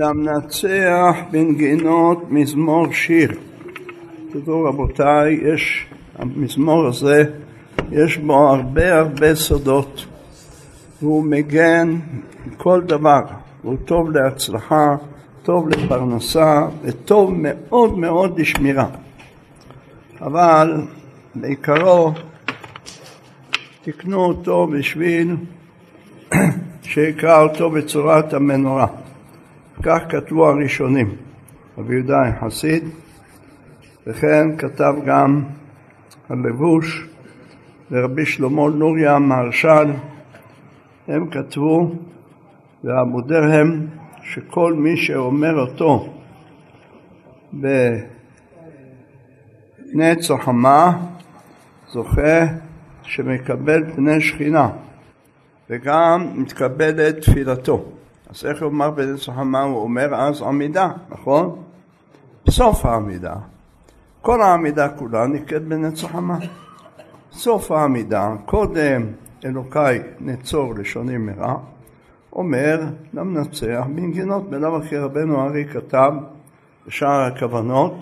למנצח בנגינות מזמור שיר. תדעו רבותיי, יש, המזמור הזה, יש בו הרבה הרבה סודות, והוא מגן כל דבר, הוא טוב להצלחה, טוב לפרנסה וטוב מאוד מאוד לשמירה. אבל בעיקרו תקנו אותו בשביל שיקרא אותו בצורת המנורה. כך כתבו הראשונים, רבי יהודה החסיד, וכן כתב גם הלבוש ורבי שלמה נוריה מהרש"ל, הם כתבו ועמודיהם שכל מי שאומר אותו בנץ או חמה זוכה שמקבל פני שכינה וגם מתקבלת תפילתו. אז איך הוא אמר בנס החמה? הוא אומר אז עמידה, נכון? סוף העמידה. כל העמידה כולה נקראת בנץ החמה. סוף העמידה, קודם אלוקיי נצור לשוני מרע, אומר למנצח בנגינות, בלאו הכי רבנו ארי כתב בשער הכוונות,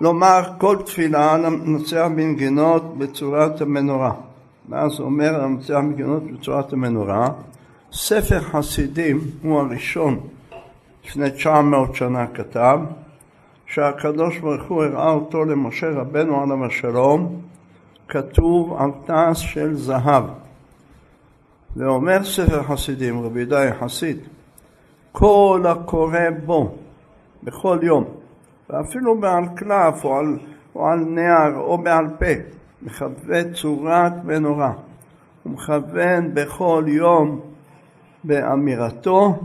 לומר כל תפילה למנצח בנגינות בצורת המנורה. ואז אומר למנצח בנגינות בצורת המנורה, ספר חסידים הוא הראשון. לפני 900 שנה כתב שהקדוש ברוך הוא הראה אותו למשה רבנו עליו השלום כתוב על תעש של זהב. ואומר ספר חסידים רבי יהודה חסיד כל הקורא בו בכל יום ואפילו בעל קלף או על, או על נער או בעל פה מכווה צורת מנורה ומכוון בכל יום באמירתו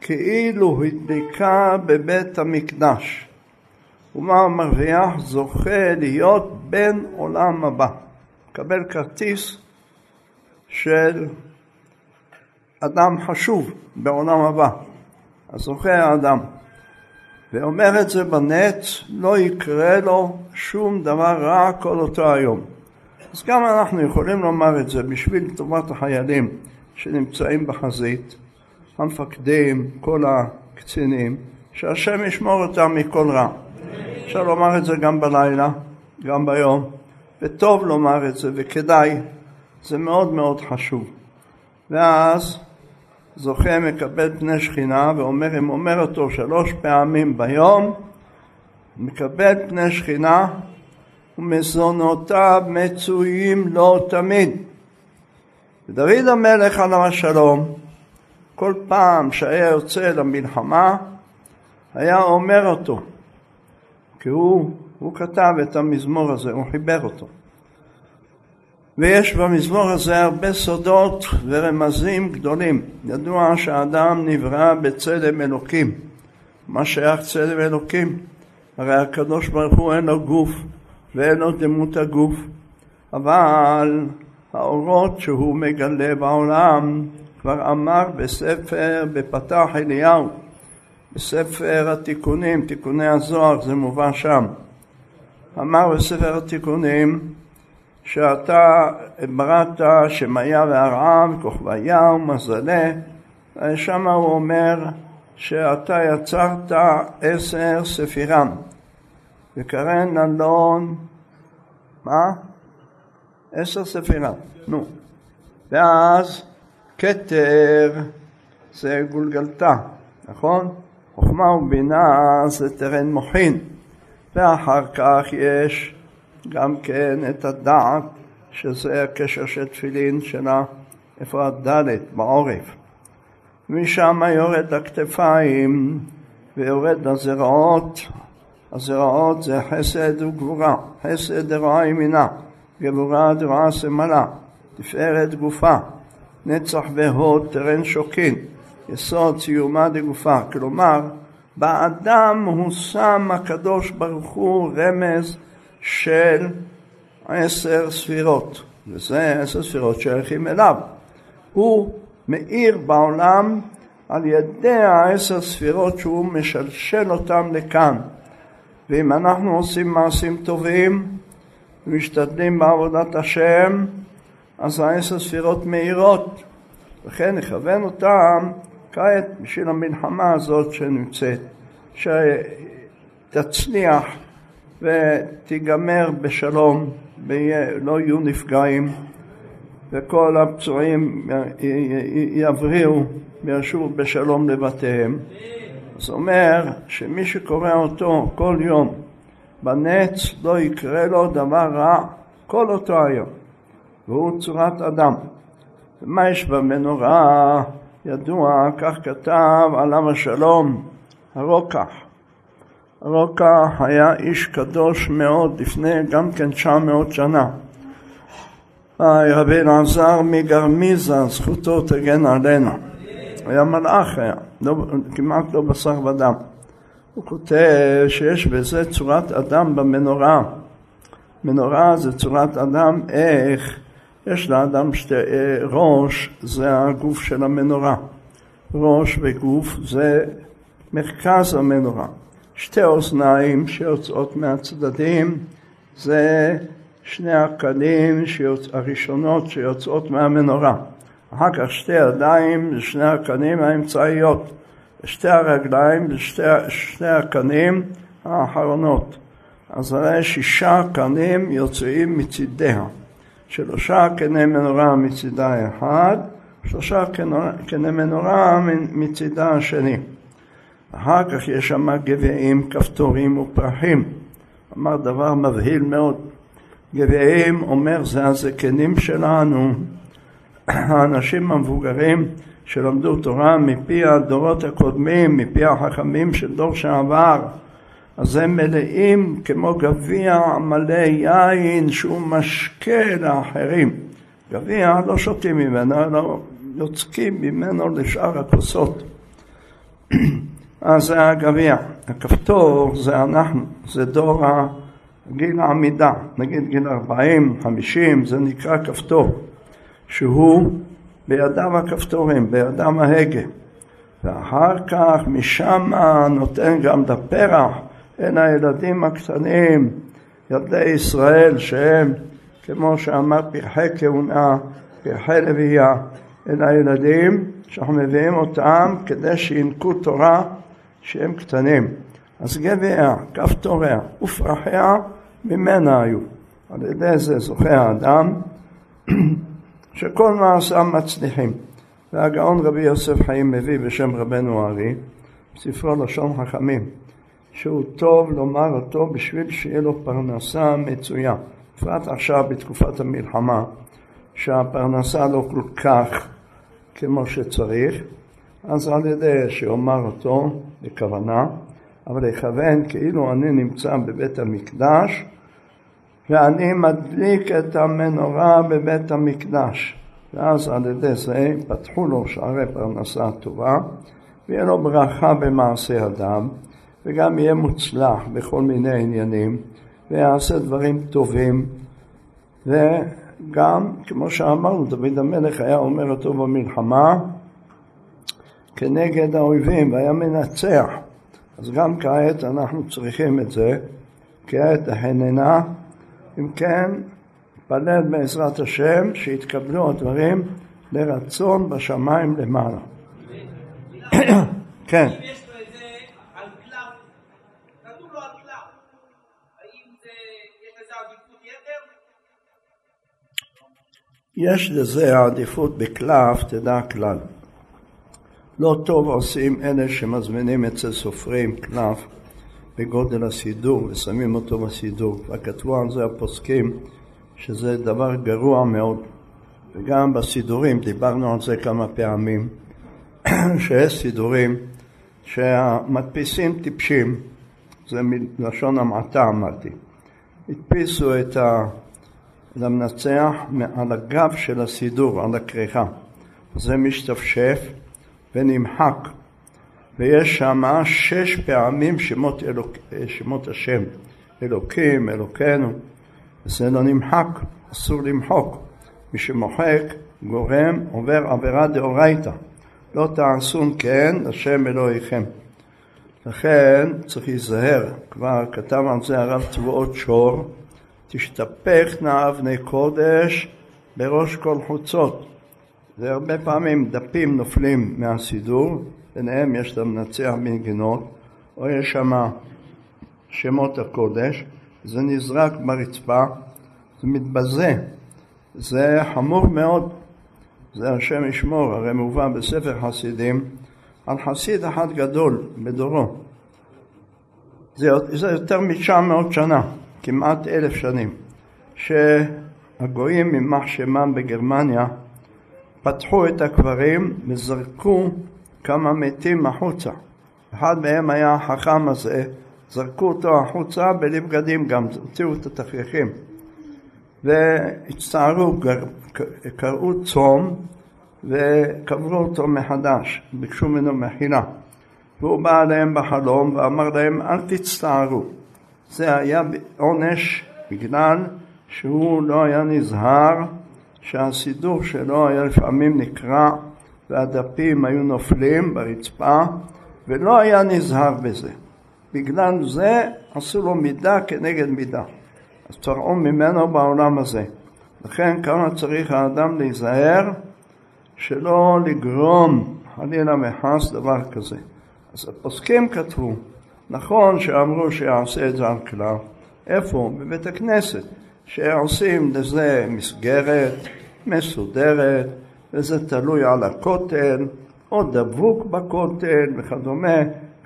כאילו הדבקה בבית המקדש ומה מרוויח זוכה להיות בן עולם הבא מקבל כרטיס של אדם חשוב בעולם הבא הזוכה האדם ואומר את זה בנץ לא יקרה לו שום דבר רע כל אותו היום אז גם אנחנו יכולים לומר את זה בשביל טובת החיילים שנמצאים בחזית, המפקדים, כל הקצינים, שהשם ישמור אותם מכל רע. אפשר לומר את זה גם בלילה, גם ביום, וטוב לומר את זה וכדאי, זה מאוד מאוד חשוב. ואז זוכה מקבל פני שכינה ואומר, אם אומר אותו שלוש פעמים ביום, מקבל פני שכינה ומזונותיו מצויים לו תמיד. ודוד המלך עליו השלום, כל פעם שהיה יוצא למלחמה, היה אומר אותו, כי הוא, הוא כתב את המזמור הזה, הוא חיבר אותו. ויש במזמור הזה הרבה סודות ורמזים גדולים. ידוע שהאדם נברא בצלם אלוקים. מה שייך צלם אלוקים? הרי הקדוש ברוך הוא אין לו גוף ואין לו דמות הגוף, אבל האורות שהוא מגלה בעולם, כבר אמר בספר, בפתח אליהו, בספר התיקונים, תיקוני הזוהר, זה מובא שם. אמר בספר התיקונים שאתה בראת שמיה והרעם, כוכביה ומזלה, ושם הוא אומר שאתה יצרת עשר ספירם, וקרן אלון, מה? עשר ספירה, נו. ואז כתר זה גולגלתה, נכון? חוכמה ובינה זה טרן מוחין, ואחר כך יש גם כן את הדעת, שזה הקשר של תפילין שלה, איפה הדלת? בעורף. משם יורד לכתפיים ויורד לזרעות, הזרעות זה חסד וגבורה, חסד דרעה ימינה. גבורה דבעה סמלה, תפארת גופה, נצח והוד טרן שוקין, יסוד סיומה דגופה. כלומר, באדם הוא שם הקדוש ברוך הוא רמז של עשר ספירות, וזה עשר ספירות שייכים אליו. הוא מאיר בעולם על ידי העשר ספירות שהוא משלשל אותם לכאן. ואם אנחנו עושים מעשים טובים, ומשתדלים בעבודת השם, אז העשר ספירות מאירות, וכן נכוון אותם כעת בשביל המלחמה הזאת שנמצאת, שתצליח ותיגמר בשלום, ולא יהיו נפגעים, וכל הפצועים יבריאו וישובו בשלום לבתיהם. זה אומר שמי שקורא אותו כל יום בנץ לא יקרה לו דבר רע כל אותו היום, והוא צורת אדם. ומה יש במנורה? ידוע, כך כתב עליו השלום, הרוקח. הרוקח היה איש קדוש מאוד לפני גם כן 900 שנה. רבי אלעזר מגרמיזה, זכותו תגן עלינו. היה מלאך היה, לא, כמעט לא בשר ודם. הוא כותב שיש בזה צורת אדם במנורה. מנורה זה צורת אדם, איך יש לאדם שתי אה, ראש, זה הגוף של המנורה. ראש וגוף זה מרכז המנורה. שתי אוזניים שיוצאות מהצדדים זה שני הקנים שיוצ... הראשונות שיוצאות מהמנורה. אחר כך שתי ידיים זה שני הקנים האמצעיות. ושתי הרגליים זה שתי, שני הקנים האחרונות. אז הרי שישה קנים יוצאים מצידיה. שלושה קני מנורה מצידה האחד, שלושה קני מנורה מצידה השני. אחר כך יש שם גביעים, כפתורים ופרחים. אמר דבר מבהיל מאוד. גביעים אומר זה הזקנים שלנו, האנשים המבוגרים שלמדו תורה מפי הדורות הקודמים, מפי החכמים של דור שעבר. אז הם מלאים כמו גביע מלא יין שהוא משקה לאחרים. גביע לא שותים ממנו, אלא יוצקים ממנו לשאר הכוסות. אז זה הגביע. הכפתור זה אנחנו, זה דור גיל העמידה, נגיד גיל 40, 50, זה נקרא כפתור, שהוא בידיו הכפתורים, בידיו ההגה. ואחר כך משם נותן גם את הפרח אל הילדים הקטנים, ילדי ישראל, שהם, כמו שאמר פרחי כהונה, פרחי לוויה, אל הילדים, שאנחנו מביאים אותם כדי שינקו תורה שהם קטנים. אז גביה, כפתוריה ופרחיה ממנה היו. על ידי זה זוכה האדם שכל מעשיו מצליחים. והגאון רבי יוסף חיים מביא בשם רבנו הארי, בספרו לשון חכמים, שהוא טוב לומר אותו בשביל שיהיה לו פרנסה מצויה. בפרט עכשיו בתקופת המלחמה, שהפרנסה לא כל כך כמו שצריך, אז על ידי שאומר אותו בכוונה, אבל לכוון כאילו אני נמצא בבית המקדש ואני מדליק את המנורה בבית המקדש. ואז על ידי זה פתחו לו שערי פרנסה טובה, ויהיה לו ברכה במעשה אדם, וגם יהיה מוצלח בכל מיני עניינים, ויעשה דברים טובים, וגם, כמו שאמרנו, דוד המלך היה אומר אותו במלחמה כנגד האויבים, והיה מנצח. אז גם כעת אנחנו צריכים את זה, כעת החננה אם כן, נתפלל בעזרת השם שיתקבלו הדברים לרצון בשמיים למעלה. כן. יש לזה עדיפות בקלף, תדע כלל. לא טוב עושים אלה שמזמינים אצל סופרים קלף בגודל הסידור ושמים אותו בסידור. כבר כתבו על זה הפוסקים שזה דבר גרוע מאוד. וגם בסידורים, דיברנו על זה כמה פעמים, שיש סידורים שהמדפיסים טיפשים, זה מלשון המעטה אמרתי, הדפיסו את המנצח על הגב של הסידור, על הכריכה. זה משתפשף ונמחק ויש שם שש פעמים שמות, אלוק, שמות השם, אלוקים, אלוקינו, זה לא נמחק, אסור למחוק. מי שמוחק גורם עובר עבירה דאורייתא, לא תעשון כן השם אלוהיכם. לכן צריך להיזהר, כבר כתב על זה הרב צבאות שור, תשתפכנה אבני קודש בראש כל חוצות. זה הרבה פעמים דפים נופלים מהסידור, ביניהם יש את המנצח בנגינות, או יש שם שמות הקודש, זה נזרק ברצפה, זה מתבזה, זה חמור מאוד, זה השם ישמור, הרי מובא בספר חסידים על חסיד אחד גדול בדורו, זה, זה יותר מ-900 שנה, כמעט אלף שנים, שהגויים יימח שמם בגרמניה פתחו את הקברים וזרקו כמה מתים החוצה. אחד מהם היה החכם הזה, זרקו אותו החוצה בלי בגדים גם, הוציאו את התכריכים. והצטערו, קראו צום וקברו אותו מחדש, ביקשו ממנו מחילה. והוא בא אליהם בחלום ואמר להם אל תצטערו. זה היה עונש בגלל שהוא לא היה נזהר שהסידור שלו היה לפעמים נקרע והדפים היו נופלים ברצפה ולא היה נזהר בזה. בגלל זה עשו לו מידה כנגד מידה. אז תראו ממנו בעולם הזה. לכן כמה צריך האדם להיזהר שלא לגרום חלילה וחס דבר כזה. אז הפוסקים כתבו, נכון שאמרו שיעשה את זה על כלל, איפה? בבית הכנסת, שעושים לזה מסגרת מסודרת, וזה תלוי על הכותל, או דבוק בכותל וכדומה,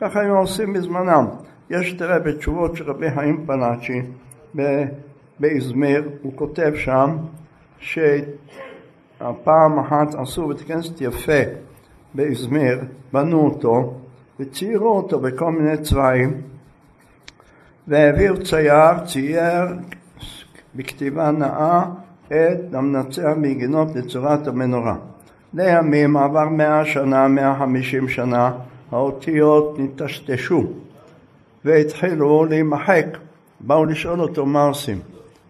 ככה היו עושים בזמנם. יש, תראה, בתשובות של רבי חיים פלאצ'י באזמיר, הוא כותב שם שהפעם אחת עשו בית כנסת יפה באזמיר, בנו אותו, וציירו אותו בכל מיני צבעים, והעביר צייר, צייר בכתיבה נאה את המנצח מגינות לצורת המנורה. לימים עבר מאה שנה, מאה חמישים שנה, האותיות נטשטשו והתחילו להימחק. באו לשאול אותו מה עושים,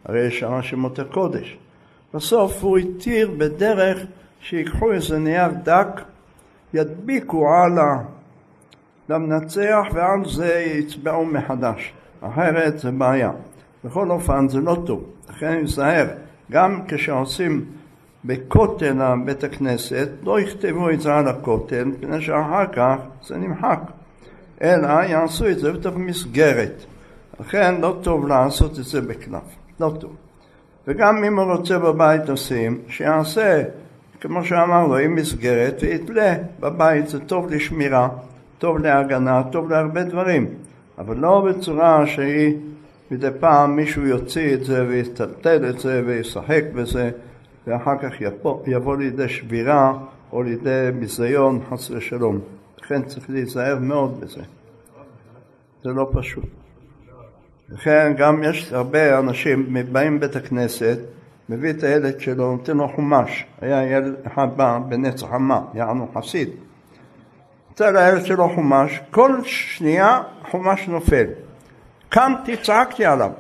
הרי יש שם שמות הקודש. בסוף הוא התיר בדרך שיקחו איזה נייר דק, ידביקו על למנצח ועל זה יצבעו מחדש, אחרת זה בעיה. בכל אופן זה לא טוב, לכן אני מזהר, גם כשעושים בכותל בית הכנסת, לא יכתבו את זה על הכותל, מפני שאחר כך זה נמחק, אלא יעשו את זה בתוך מסגרת. לכן לא טוב לעשות את זה בקלף, לא טוב. וגם אם הוא רוצה בבית עושים, שיעשה, כמו שאמרנו, עם מסגרת, ויתלה בבית, זה טוב לשמירה. טוב להגנה, טוב להרבה דברים, אבל לא בצורה שהיא מדי פעם מישהו יוציא את זה ויטלטל את זה וישחק בזה ואחר כך יבוא, יבוא לידי שבירה או לידי ביזיון חס ושלום. לכן צריך להיזהר מאוד בזה. זה לא פשוט. לכן גם יש הרבה אנשים באים בית הכנסת, מביא את הילד שלו, נותן לו חומש. היה ילד אחד בא בנץ חמה, יענו חסיד. נותן לילד שלו חומש, כל שנייה חומש נופל. קמתי, צעקתי עליו.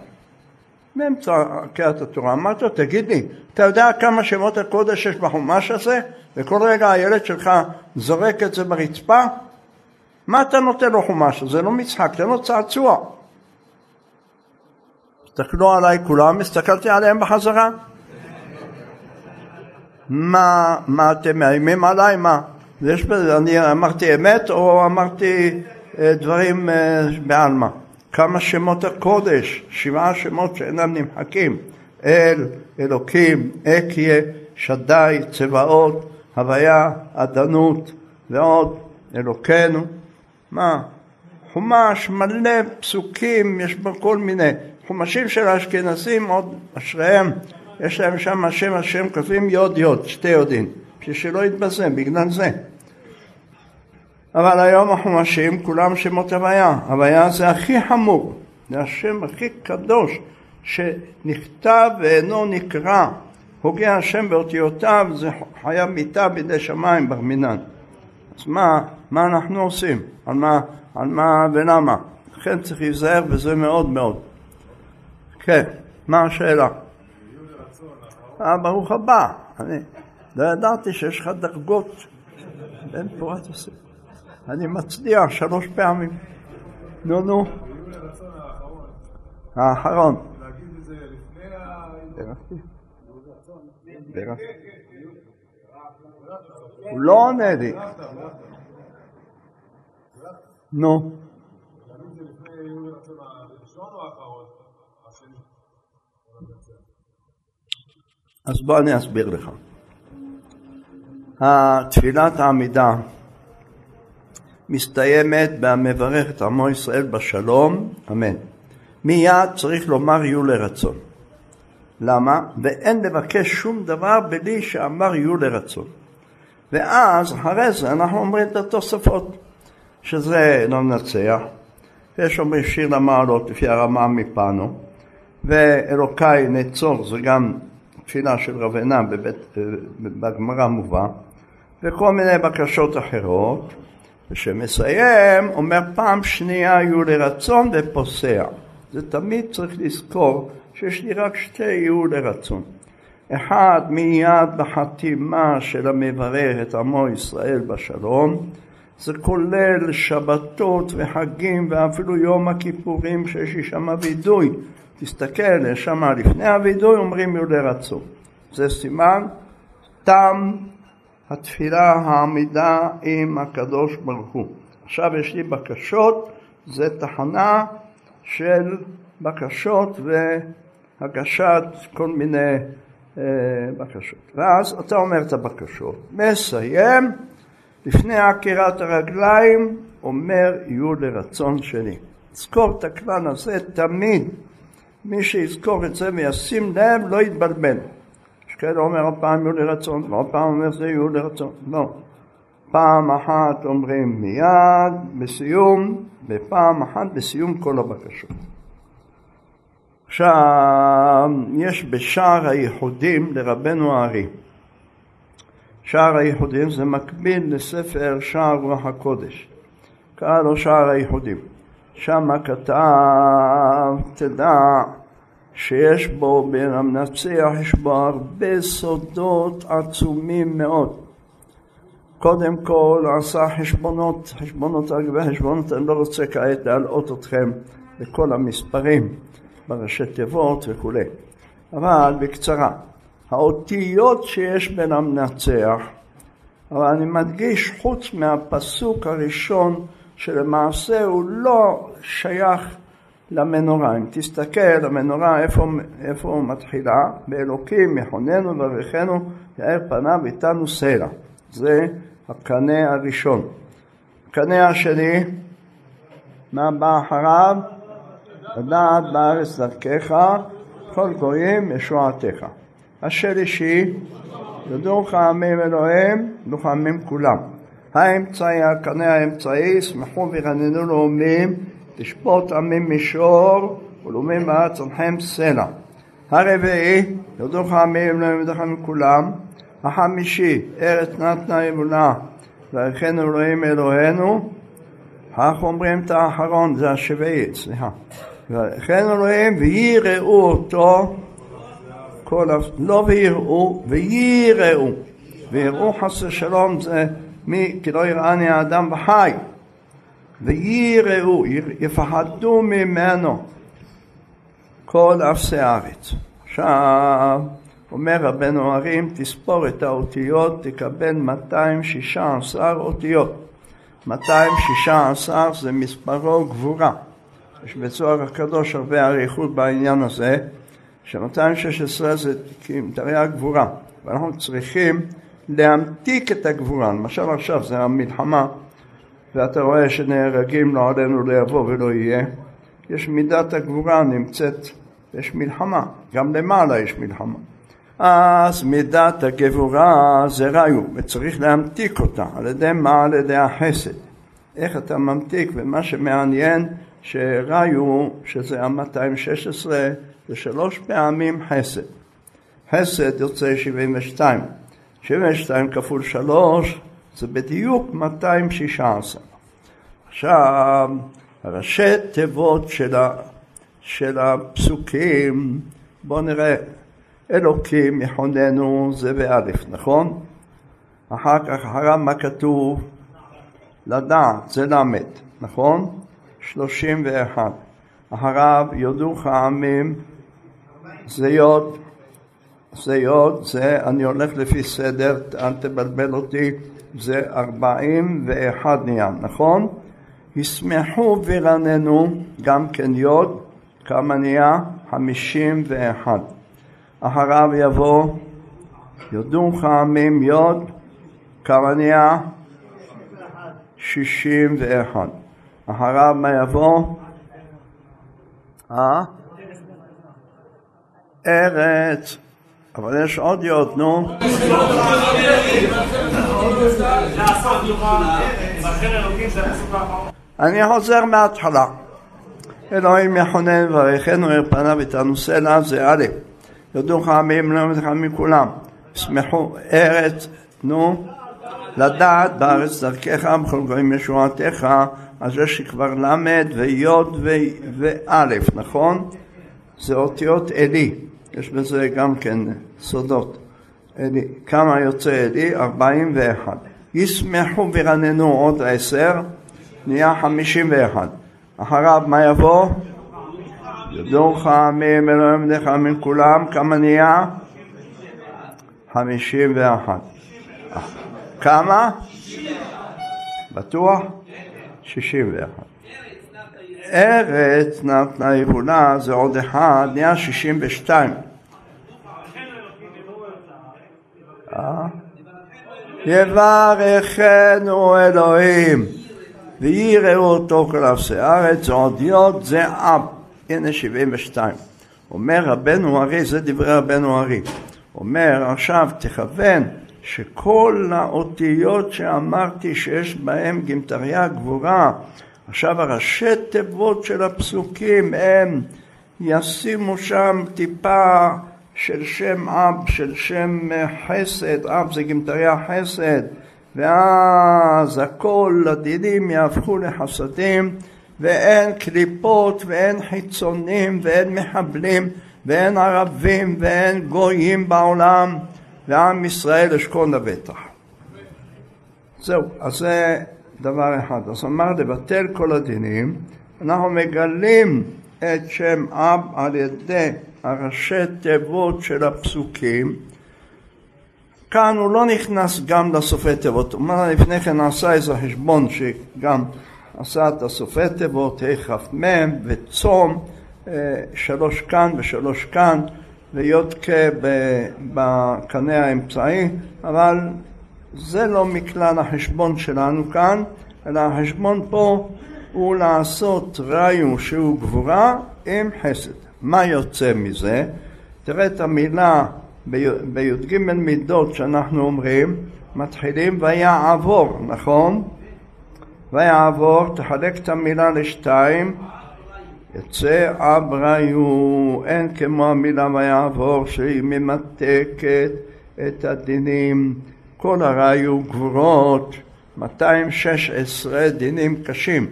באמצע קריאת התורה, אמרתי לו, תגיד לי, אתה יודע כמה שמות הקודש יש בחומש הזה? וכל רגע הילד שלך זורק את זה ברצפה? מה אתה נותן לו חומש? זה לא משחק, תן לו צעצוע. הסתכלו עליי כולם, הסתכלתי עליהם בחזרה. מה, מה אתם מאיימים עליי? מה? יש בזה, אני אמרתי אמת או אמרתי אה, דברים אה, בעלמא? כמה שמות הקודש, שבעה שמות שאינם נמחקים, אל, אלוקים, אקיה, שדי, צבאות, הוויה, עדנות ועוד, אלוקינו. מה? חומש מלא פסוקים, יש בו כל מיני. חומשים של האשכנזים עוד אשריהם, יש להם שם השם השם כותבים יוד יוד, שתי יודים, בשביל שלא יתבזה, בגלל זה. אבל היום החומשים כולם שמות הוויה. הוויה זה הכי חמור, זה השם הכי קדוש שנכתב ואינו נקרא. הוגה השם באותיותיו זה חייב מיתה בידי שמיים בר מינן. אז מה, מה אנחנו עושים? על מה, על מה ולמה? לכן צריך להיזהר בזה מאוד מאוד. כן, מה השאלה? אה, ברוך הבא. אני לא ידעתי שיש לך דרגות בין פורת הספר. אני מצדיע שלוש פעמים. נו, נו. האחרון. הוא לא עונה לי. נו. אז בוא אני אסביר לך. התפילת העמידה מסתיימת ב"המברך את עמו ישראל בשלום", אמן. מיד צריך לומר יהיו לרצון. למה? ואין לבקש שום דבר בלי שאמר יהיו לרצון. ואז אחרי זה אנחנו אומרים את התוספות, שזה לא מנצח, ויש אומרים שיר למעלות לפי הרמה מפנו, ואלוקיי נצור זה גם תפילה של רבנה בגמרא מובא, וכל מיני בקשות אחרות, ושמסיים אומר פעם שנייה יהיו לרצון ופוסע. זה תמיד צריך לזכור שיש לי רק שתי יהיו לרצון. אחד מיד בחתימה של המברר את עמו ישראל בשלום, זה כולל שבתות וחגים ואפילו יום הכיפורים שיש לי שם וידוי. תסתכל, שם לפני הווידוי אומרים יהיו לרצון. זה סימן תם התפילה העמידה עם הקדוש ברוך הוא. עכשיו יש לי בקשות, זה תחנה של בקשות והגשת כל מיני אה, בקשות. ואז אתה אומר את הבקשות, מסיים, לפני עקירת הרגליים, אומר יהיו לרצון שלי. זכור את הכלל הזה תמיד. מי שיזכור את זה וישים לב לא יתבלבל. כאלה אומר הפעם יהיו לרצון, ועוד פעם אומר זה יהיו לרצון. לא. פעם אחת אומרים מיד, בסיום, ופעם אחת בסיום כל הבקשות. עכשיו, יש בשער הייחודים לרבנו הארי. שער הייחודים זה מקביל לספר שער רוח הקודש. קרא לו שער הייחודים. שם כתב, תדע שיש בו, בין המנצח יש בו הרבה סודות עצומים מאוד. קודם כל עשה חשבונות, חשבונות הרבה חשבונות, אני לא רוצה כעת להלאות אתכם בכל המספרים בראשי תיבות וכולי. אבל בקצרה, האותיות שיש בין המנצח, אבל אני מדגיש חוץ מהפסוק הראשון שלמעשה הוא לא שייך למנורה. אם תסתכל, המנורה איפה, איפה מתחילה? באלוקים יכוננו וברכנו יאר פניו איתנו סלע. זה הקנה הראשון. הקנה השני, מה בא אחריו? לדעת בארץ דרכך, כל גויים ישועתך. השלישי, ידעוך עמים אלוהים, עמים כולם. האמצעי, הקנה האמצעי, שמחו ורננו לאומים לשפוט עמים מישור ולאומים עליכם סלע. הרביעי, יודוך עמים לא ימדכם כולם. החמישי, ארץ נתנה אמונה וערכנו אלוהים אלוהינו. כך אומרים את האחרון, זה השביעי, סליחה. וערכנו אלוהים ויראו אותו כל ה... לא ויראו, ויראו. ויראו חס ושלום זה מי כי לא יראני האדם וחי. ויראו, יפחדו ממנו כל אפסי הארץ. עכשיו, אומר רבנו הרים, תספור את האותיות, תקבל 216 אותיות. 216 זה מספרו גבורה. יש בצוהר הקדוש הרבה אריכות בעניין הזה, ש-216 זה תרי"ג גבורה, ואנחנו צריכים להמתיק את הגבורה. למשל עכשיו זה המלחמה ואתה רואה שנהרגים לא עלינו לא יבוא ולא יהיה, יש מידת הגבורה נמצאת, יש מלחמה, גם למעלה יש מלחמה. אז מידת הגבורה זה ראיו, וצריך להמתיק אותה. על ידי מה? על ידי החסד. איך אתה ממתיק, ומה שמעניין שראיו, שזה ה-216, זה שלוש פעמים חסד. חסד יוצא 72. 72 כפול 3 זה בדיוק 216. עכשיו, ראשי תיבות של, ה, של הפסוקים, בואו נראה, אלוקים יכוננו זה באלף, נכון? אחר כך אחריו מה כתוב? לדעת, זה למד, נכון? שלושים ואחת. אחריו יודוך העמים זה יוד, זה יוד, זה, אני הולך לפי סדר, אל תבלבל אותי, זה ארבעים ואחד נהיה, נכון? ישמחו וירננו, גם כן יוד, כמה נהיה? חמישים ואחד. אחריו יבוא יודו חעמים יוד, כמה נהיה? שישים ואחד. אחריו מה יבוא? אה? ארץ. אבל יש עוד יוד, נו. אני חוזר מההתחלה. אלוהים יחונן וברכנו עיר פניו איתנו סלע זה א', יודו לך עמים לא לך מכולם, שמחו ארץ, נו, לדעת בארץ דרכך בכל גויים ישועתך, אז יש כבר ל' וי' וא', נכון? זה אותיות עלי, יש בזה גם כן סודות. עלי. כמה יוצא עלי? 41. ישמחו וירננו עוד עשר, נהיה 51. אחריו מה יבוא? ידוך עמים אלוהים לך מכולם, כמה נהיה? 51. כמה? בטוח? 61. ארץ נתנה יבולה זה עוד אחד, נהיה 62. יברכנו אלוהים ויראו אותו כל אפסי יוד זה אב. הנה 72. אומר רבנו ארי, זה דברי רבנו ארי. אומר עכשיו תכוון שכל האותיות שאמרתי שיש בהם גמטריה גבורה, עכשיו הראשי תיבות של הפסוקים הם ישימו שם טיפה של שם אב, של שם חסד, אב זה גמטריה חסד, ואז הכל הדינים יהפכו לחסדים, ואין קליפות, ואין חיצונים, ואין מחבלים, ואין ערבים, ואין גויים בעולם, ועם ישראל אשכון לבטח. זהו, אז זה דבר אחד. אז אמר לבטל כל הדינים, אנחנו מגלים את שם אב על ידי הראשי תיבות של הפסוקים. כאן הוא לא נכנס גם לסופי תיבות, הוא אומר לפני כן עשה איזה חשבון שגם עשה את הסופי תיבות, ה"כ"מ וצום, אה, שלוש כאן ושלוש כאן ויודקה בקנה האמצעי, אבל זה לא מכלל החשבון שלנו כאן, אלא החשבון פה הוא לעשות ראיו שהוא גבורה עם חסד. מה יוצא מזה? תראה את המילה בי"ג מידות שאנחנו אומרים, מתחילים ויעבור, נכון? ויעבור, תחלק את המילה לשתיים, יצא אבריו, אין כמו המילה ויעבור שהיא ממתקת את הדינים, כל הראיו גבורות, 216 דינים קשים.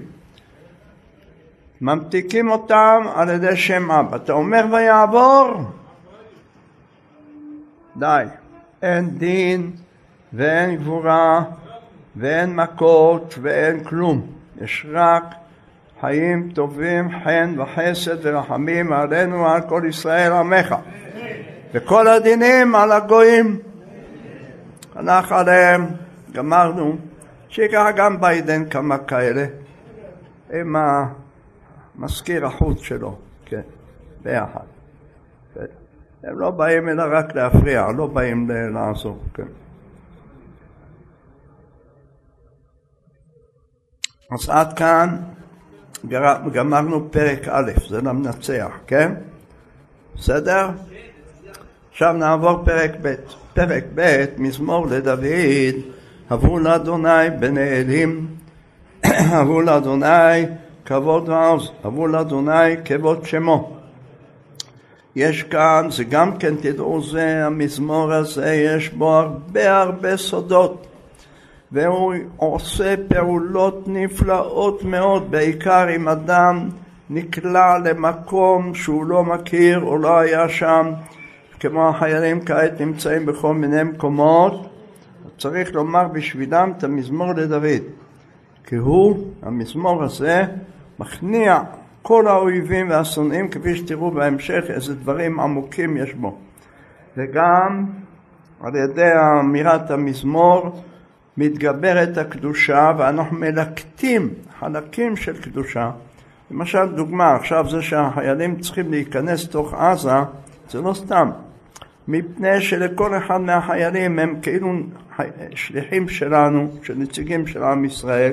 ממתיקים אותם על ידי שם אבא. אתה אומר ויעבור? די. אין דין ואין גבורה ואין מכות ואין כלום. יש רק חיים טובים, חן וחסד ורחמים עלינו ועל כל ישראל עמך. וכל הדינים על הגויים. הלך עליהם, גמרנו. שיקח גם ביידן כמה כאלה. עם מזכיר החוץ שלו, כן, ביחד. כן. הם לא באים אלא רק להפריע, לא באים לעזור, כן. אז עד כאן גמרנו פרק א', זה למנצח, כן? בסדר? עכשיו נעבור פרק ב'. פרק ב', מזמור לדוד, הבו לאדוני בני אלים, הבו לאדוני כבוד ועוז, עבור לאדוני כבוד שמו. יש כאן, זה גם כן תדעו זה, המזמור הזה, יש בו הרבה הרבה סודות. והוא עושה פעולות נפלאות מאוד, בעיקר אם אדם נקלע למקום שהוא לא מכיר או לא היה שם, כמו החיילים כעת נמצאים בכל מיני מקומות, צריך לומר בשבילם את המזמור לדוד. כי הוא, המזמור הזה, מכניע כל האויבים והשונאים, כפי שתראו בהמשך איזה דברים עמוקים יש בו. וגם על ידי אמירת המזמור מתגברת הקדושה ואנחנו מלקטים חלקים של קדושה. למשל דוגמה, עכשיו זה שהחיילים צריכים להיכנס לתוך עזה זה לא סתם, מפני שלכל אחד מהחיילים הם כאילו שליחים שלנו, של נציגים של עם ישראל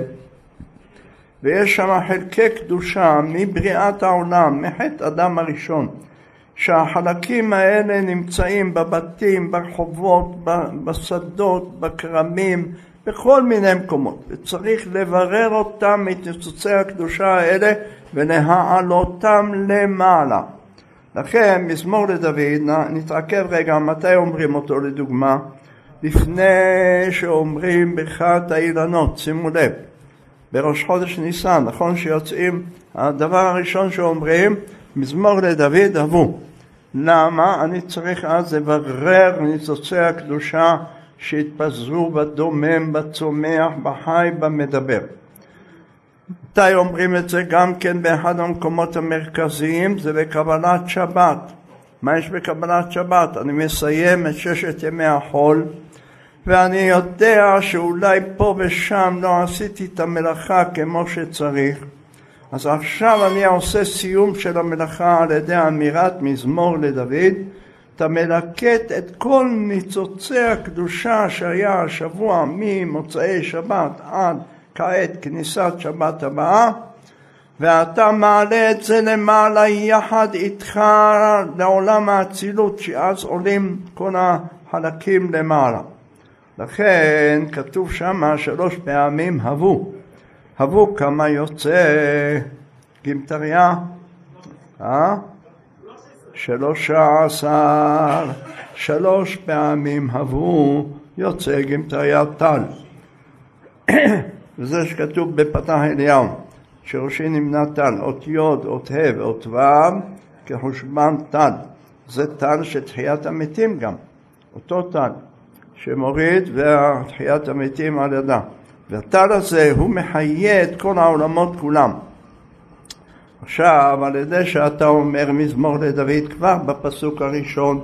ויש שם חלקי קדושה מבריאת העולם, מחטא אדם הראשון שהחלקים האלה נמצאים בבתים, ברחובות, בשדות, בכרמים, בכל מיני מקומות, וצריך לברר אותם מניצוצי הקדושה האלה ולהעלותם למעלה. לכן מזמור לדוד, נתעכב רגע מתי אומרים אותו לדוגמה, לפני שאומרים ברכת האילנות, שימו לב, בראש חודש ניסן, נכון שיוצאים, הדבר הראשון שאומרים, מזמור לדוד אבו. למה? אני צריך אז לברר ניצוצי הקדושה שהתפזרו בדומם, בצומח, בחי, במדבר. מתי אומרים את זה גם כן באחד המקומות המרכזיים? זה בקבלת שבת. מה יש בקבלת שבת? אני מסיים את ששת ימי החול ואני יודע שאולי פה ושם לא עשיתי את המלאכה כמו שצריך. אז עכשיו אני עושה סיום של המלאכה על ידי אמירת מזמור לדוד אתה מלקט את כל ניצוצי הקדושה שהיה השבוע ממוצאי שבת עד כעת כניסת שבת הבאה ואתה מעלה את זה למעלה יחד איתך לעולם האצילות שאז עולים כל החלקים למעלה לכן כתוב שמה שלוש פעמים הבו הבו כמה יוצא גימטריה? אה? שלושה עשר, שלוש פעמים הבו יוצא גימטריה טל. וזה שכתוב בפתח אליהו, שראשי נמנה טל, אות י', אות ה' ואות ו', כחושבן טל. זה טל של תחיית המתים גם, אותו טל, שמוריד ותחיית המתים על ידה. והטל הזה הוא מחיה את כל העולמות כולם. עכשיו, על ידי שאתה אומר מזמור לדוד כבר בפסוק הראשון,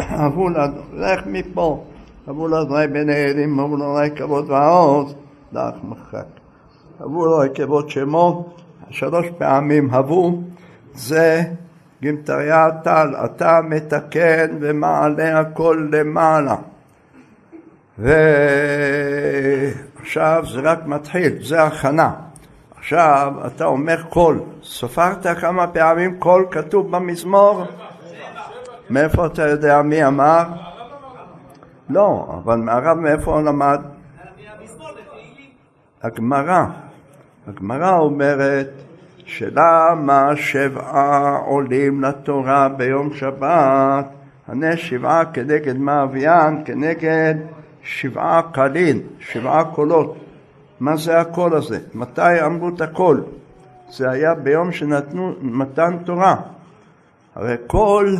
אבו לך מפה, אבו לאדוני בן אלים, אבו לאדוני כבוד ועוז, דרך מחק. אבו לאדוני כבוד שמו, שלוש פעמים הבו, זה גימטריה טל, אתה מתקן ומעלה הכל למעלה. ועכשיו זה רק מתחיל, זה הכנה. עכשיו אתה אומר קול, ספרת כמה פעמים קול כתוב במזמור? מאיפה אתה יודע מי אמר? לא, אבל מהרב מאיפה הוא למד? הגמרא. הגמרא אומרת שלמה שבעה עולים לתורה ביום שבת, הנה שבעה כנגד מאביין, כנגד שבעה קלין, שבעה קולות. מה זה הקול הזה? מתי אמרו את הקול? זה היה ביום שנתנו מתן תורה. הרי כל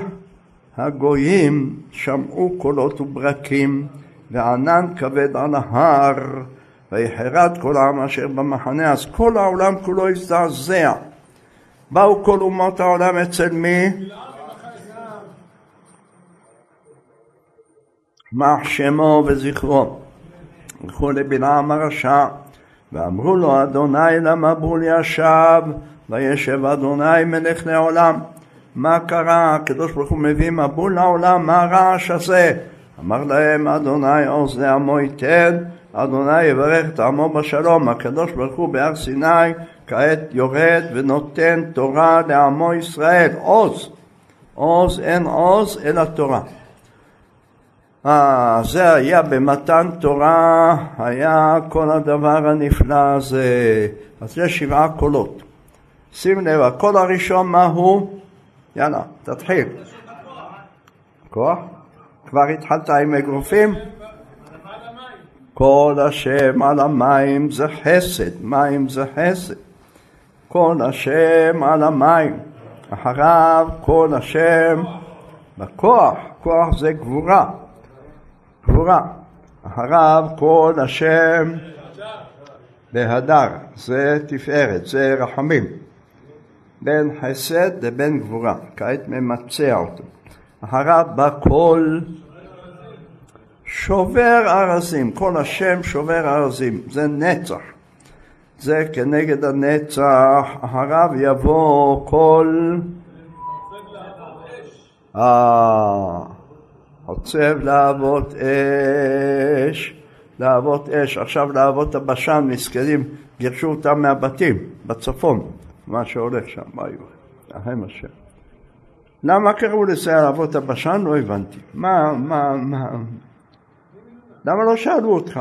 הגויים שמעו קולות וברקים וענן כבד על ההר ויחרד כל העם אשר במחנה אז כל העולם כולו הזדעזע באו כל אומות העולם אצל מי? מח שמו וזכרו הלכו לבלעם הרשע ואמרו לו אדוני למבול ישב וישב אדוני מלך לעולם מה קרה? הקדוש ברוך הוא מביא מבול לעולם, מה הרעש הזה? אמר להם אדוני עוז לעמו ייתן, אדוני יברך את עמו בשלום. הקדוש ברוך הוא בהר סיני כעת יורד ונותן תורה לעמו ישראל. עוז, עוז אין עוז אלא תורה. אה, זה היה במתן תורה, היה כל הדבר הנפלא הזה. אז יש שבעה קולות. שים לב, הקול הראשון מה הוא? יאללה, תתחיל. כוח? כבר התחלת עם אגרופים? כל השם על המים זה חסד, מים זה חסד. כל השם על המים, אחריו כל השם בכוח, כוח זה גבורה, גבורה. אחריו כל השם בהדר, זה תפארת, זה רחמים. בין חסד לבין גבורה, כעת ממצע אותו. הרב בקול שובר ארזים, כל השם שובר ארזים, זה נצח. זה כנגד הנצח, הרב יבוא כל... אה, עוצב להבות אש, להבות אש, עכשיו להבות הבשן, מסכנים, גירשו אותם מהבתים בצפון, מה שהולך שם, מה היו, להם השם. למה קראו לזה להבות הבשן? לא הבנתי. מה, מה, מה, למה לא שאלו אותך?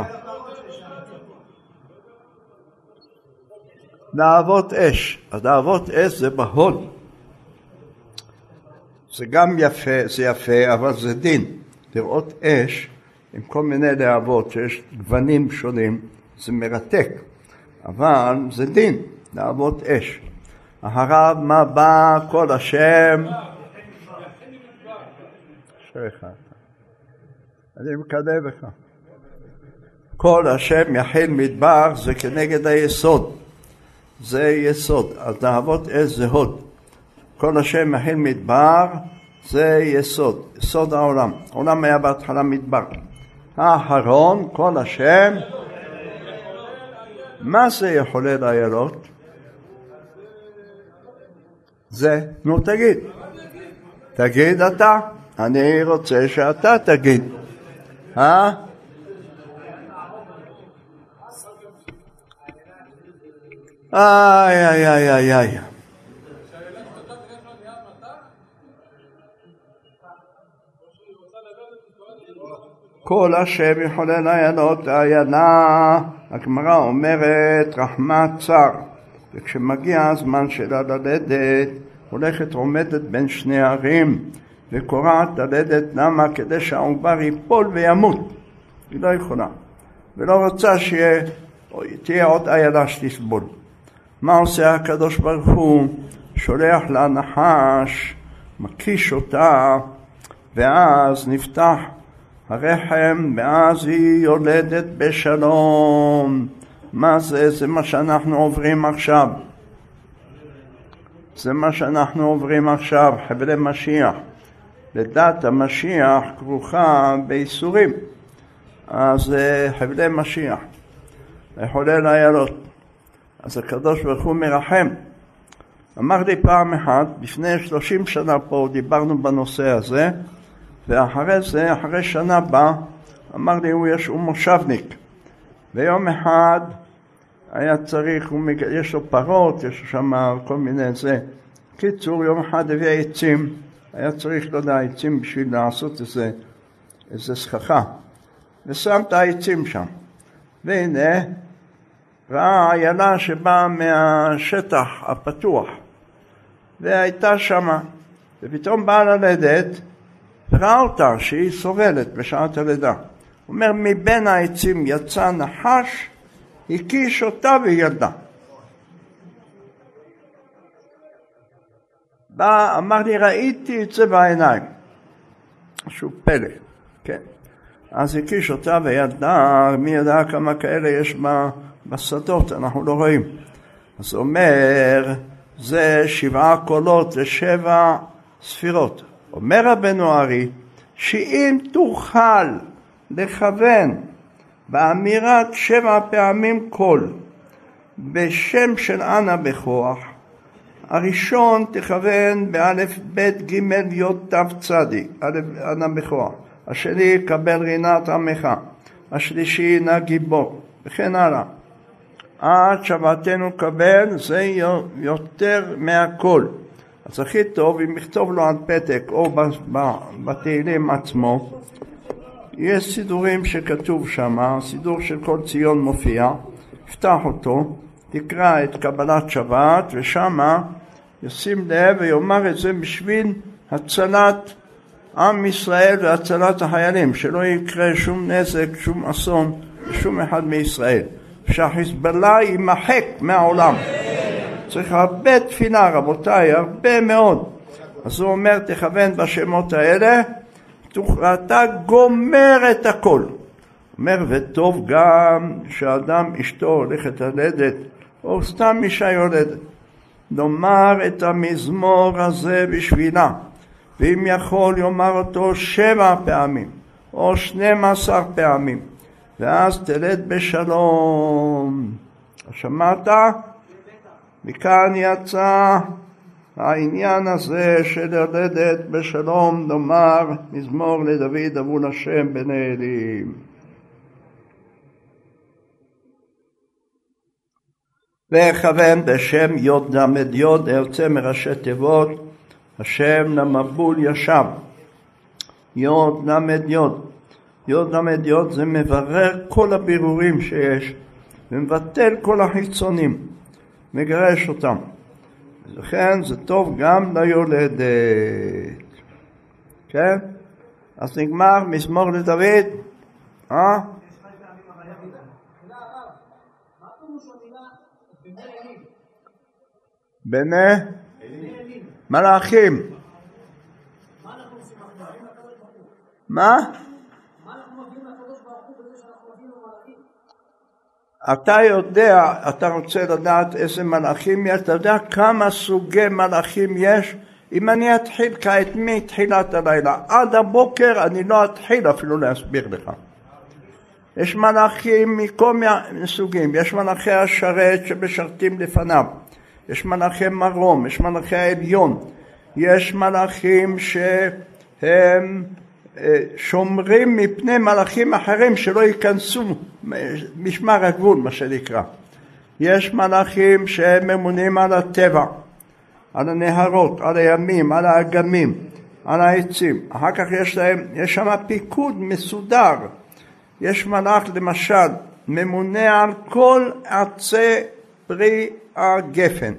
להבות אש. אז להבות אש זה בהוד. זה גם יפה, זה יפה, אבל זה דין. לראות אש עם כל מיני להבות שיש גוונים שונים, זה מרתק. אבל זה דין, להבות אש. הרב מה בא כל השם אשריך אני מקנא בך. כל השם יחיל מדבר זה כנגד היסוד. זה יסוד. אז להבות אש זה הוד. כל השם יחיל מדבר זה יסוד, יסוד העולם. העולם היה בהתחלה מדבר. האחרון, כל השם, מה זה יחולל איילות? זה, נו תגיד. תגיד אתה. אני רוצה שאתה תגיד. אה? איי, איי, איי, איי, איי. כל השם יחולל עיינות עיינה, הגמרא אומרת רחמת צר, וכשמגיע הזמן שלה ללדת, הולכת עומדת בין שני ערים, וקורעת ללדת למה? כדי שהעובר ייפול וימות. היא לא יכולה. ולא רוצה שתהיה עוד איילה שתסבול. מה עושה הקדוש ברוך הוא? שולח לה נחש, מקיש אותה, ואז נפתח הרחם, ואז היא יולדת בשלום. מה זה? זה מה שאנחנו עוברים עכשיו. זה מה שאנחנו עוברים עכשיו, חבלי משיח. לדת המשיח כרוכה בייסורים. אז חבלי משיח, לחולל איילות. אז הקדוש ברוך הוא מרחם. אמר לי פעם אחת, לפני שלושים שנה פה דיברנו בנושא הזה, ואחרי זה, אחרי שנה בא, אמר לי, הוא, יש, הוא מושבניק. ויום אחד היה צריך, הוא, יש לו פרות, יש שם כל מיני זה. קיצור, יום אחד הביא עצים, היה צריך, לא יודע, עצים בשביל לעשות איזה, איזה סככה. ושם את העצים שם. והנה, ראה איילה שבאה מהשטח הפתוח, והייתה שמה, ופתאום באה ללדת, וראה אותה שהיא סובלת בשעת הלידה. הוא אומר, מבין העצים יצא נחש, הקיש אותה וילדה. בא, אמר לי, ראיתי את זה בעיניים. משהו פלא, כן. אז הקיש אותה וילדה, מי ידע כמה כאלה יש בשדות, אנחנו לא רואים. אז אומר, זה שבעה קולות ושבע ספירות. אומר רבנו ארי, שאם תוכל לכוון באמירת שבע פעמים קול בשם של אנה בכוח, הראשון תכוון באלף בית יוד תו צדי, אנה בכוח. השני קבל רינת עמך, השלישי נא גיבור, וכן הלאה. עד שוועתנו קבל זה יותר מהכל. אז הכי טוב אם יכתוב לו על פתק או בתהילים עצמו, יש סידורים שכתוב שם, סידור של כל ציון מופיע, יפתח אותו, תקרא את קבלת שבת ושמה ישים לב ויאמר את זה בשביל הצלת עם ישראל והצלת החיילים, שלא יקרה שום נזק, שום אסון לשום אחד מישראל, שהחיזבאללה יימחק מהעולם. צריך הרבה תפילה רבותיי, הרבה מאוד. אז הוא אומר תכוון בשמות האלה, ואתה גומר את הכל. אומר וטוב גם שאדם אשתו הולכת ללדת, או סתם אישה יולדת. לומר את המזמור הזה בשבילה. ואם יכול יאמר אותו שבע פעמים או שנים עשר פעמים ואז תלד בשלום. שמעת? מכאן יצא העניין הזה של יולדת בשלום נאמר מזמור לדוד אבון השם בני אלים. ואכוון בשם יוד ל"ד יוד היוצא מראשי תיבות השם למבול ישב יוד ל"ד יוד. יוד ל"ד יוד זה מברר כל הבירורים שיש ומבטל כל החיצונים מגרש אותם לכן זה טוב גם ליולדת כן? אז נגמר מזמור לדוד אה? בני מלאכים. מה? אתה יודע, אתה רוצה לדעת איזה מלאכים יש, אתה יודע כמה סוגי מלאכים יש? אם אני אתחיל כעת מתחילת הלילה עד הבוקר, אני לא אתחיל אפילו להסביר לך. יש מלאכים מכל מיני סוגים, יש מלאכי השרת שמשרתים לפניו, יש מלאכי מרום, יש מלאכי העליון, יש מלאכים שהם שומרים מפני מלאכים אחרים שלא ייכנסו משמר הגבול מה שנקרא. יש מלאכים שהם ממונים על הטבע, על הנהרות, על הימים, על האגמים, על העצים. אחר כך יש להם, יש שם פיקוד מסודר. יש מלאך למשל ממונה על כל עצי פרי הגפן.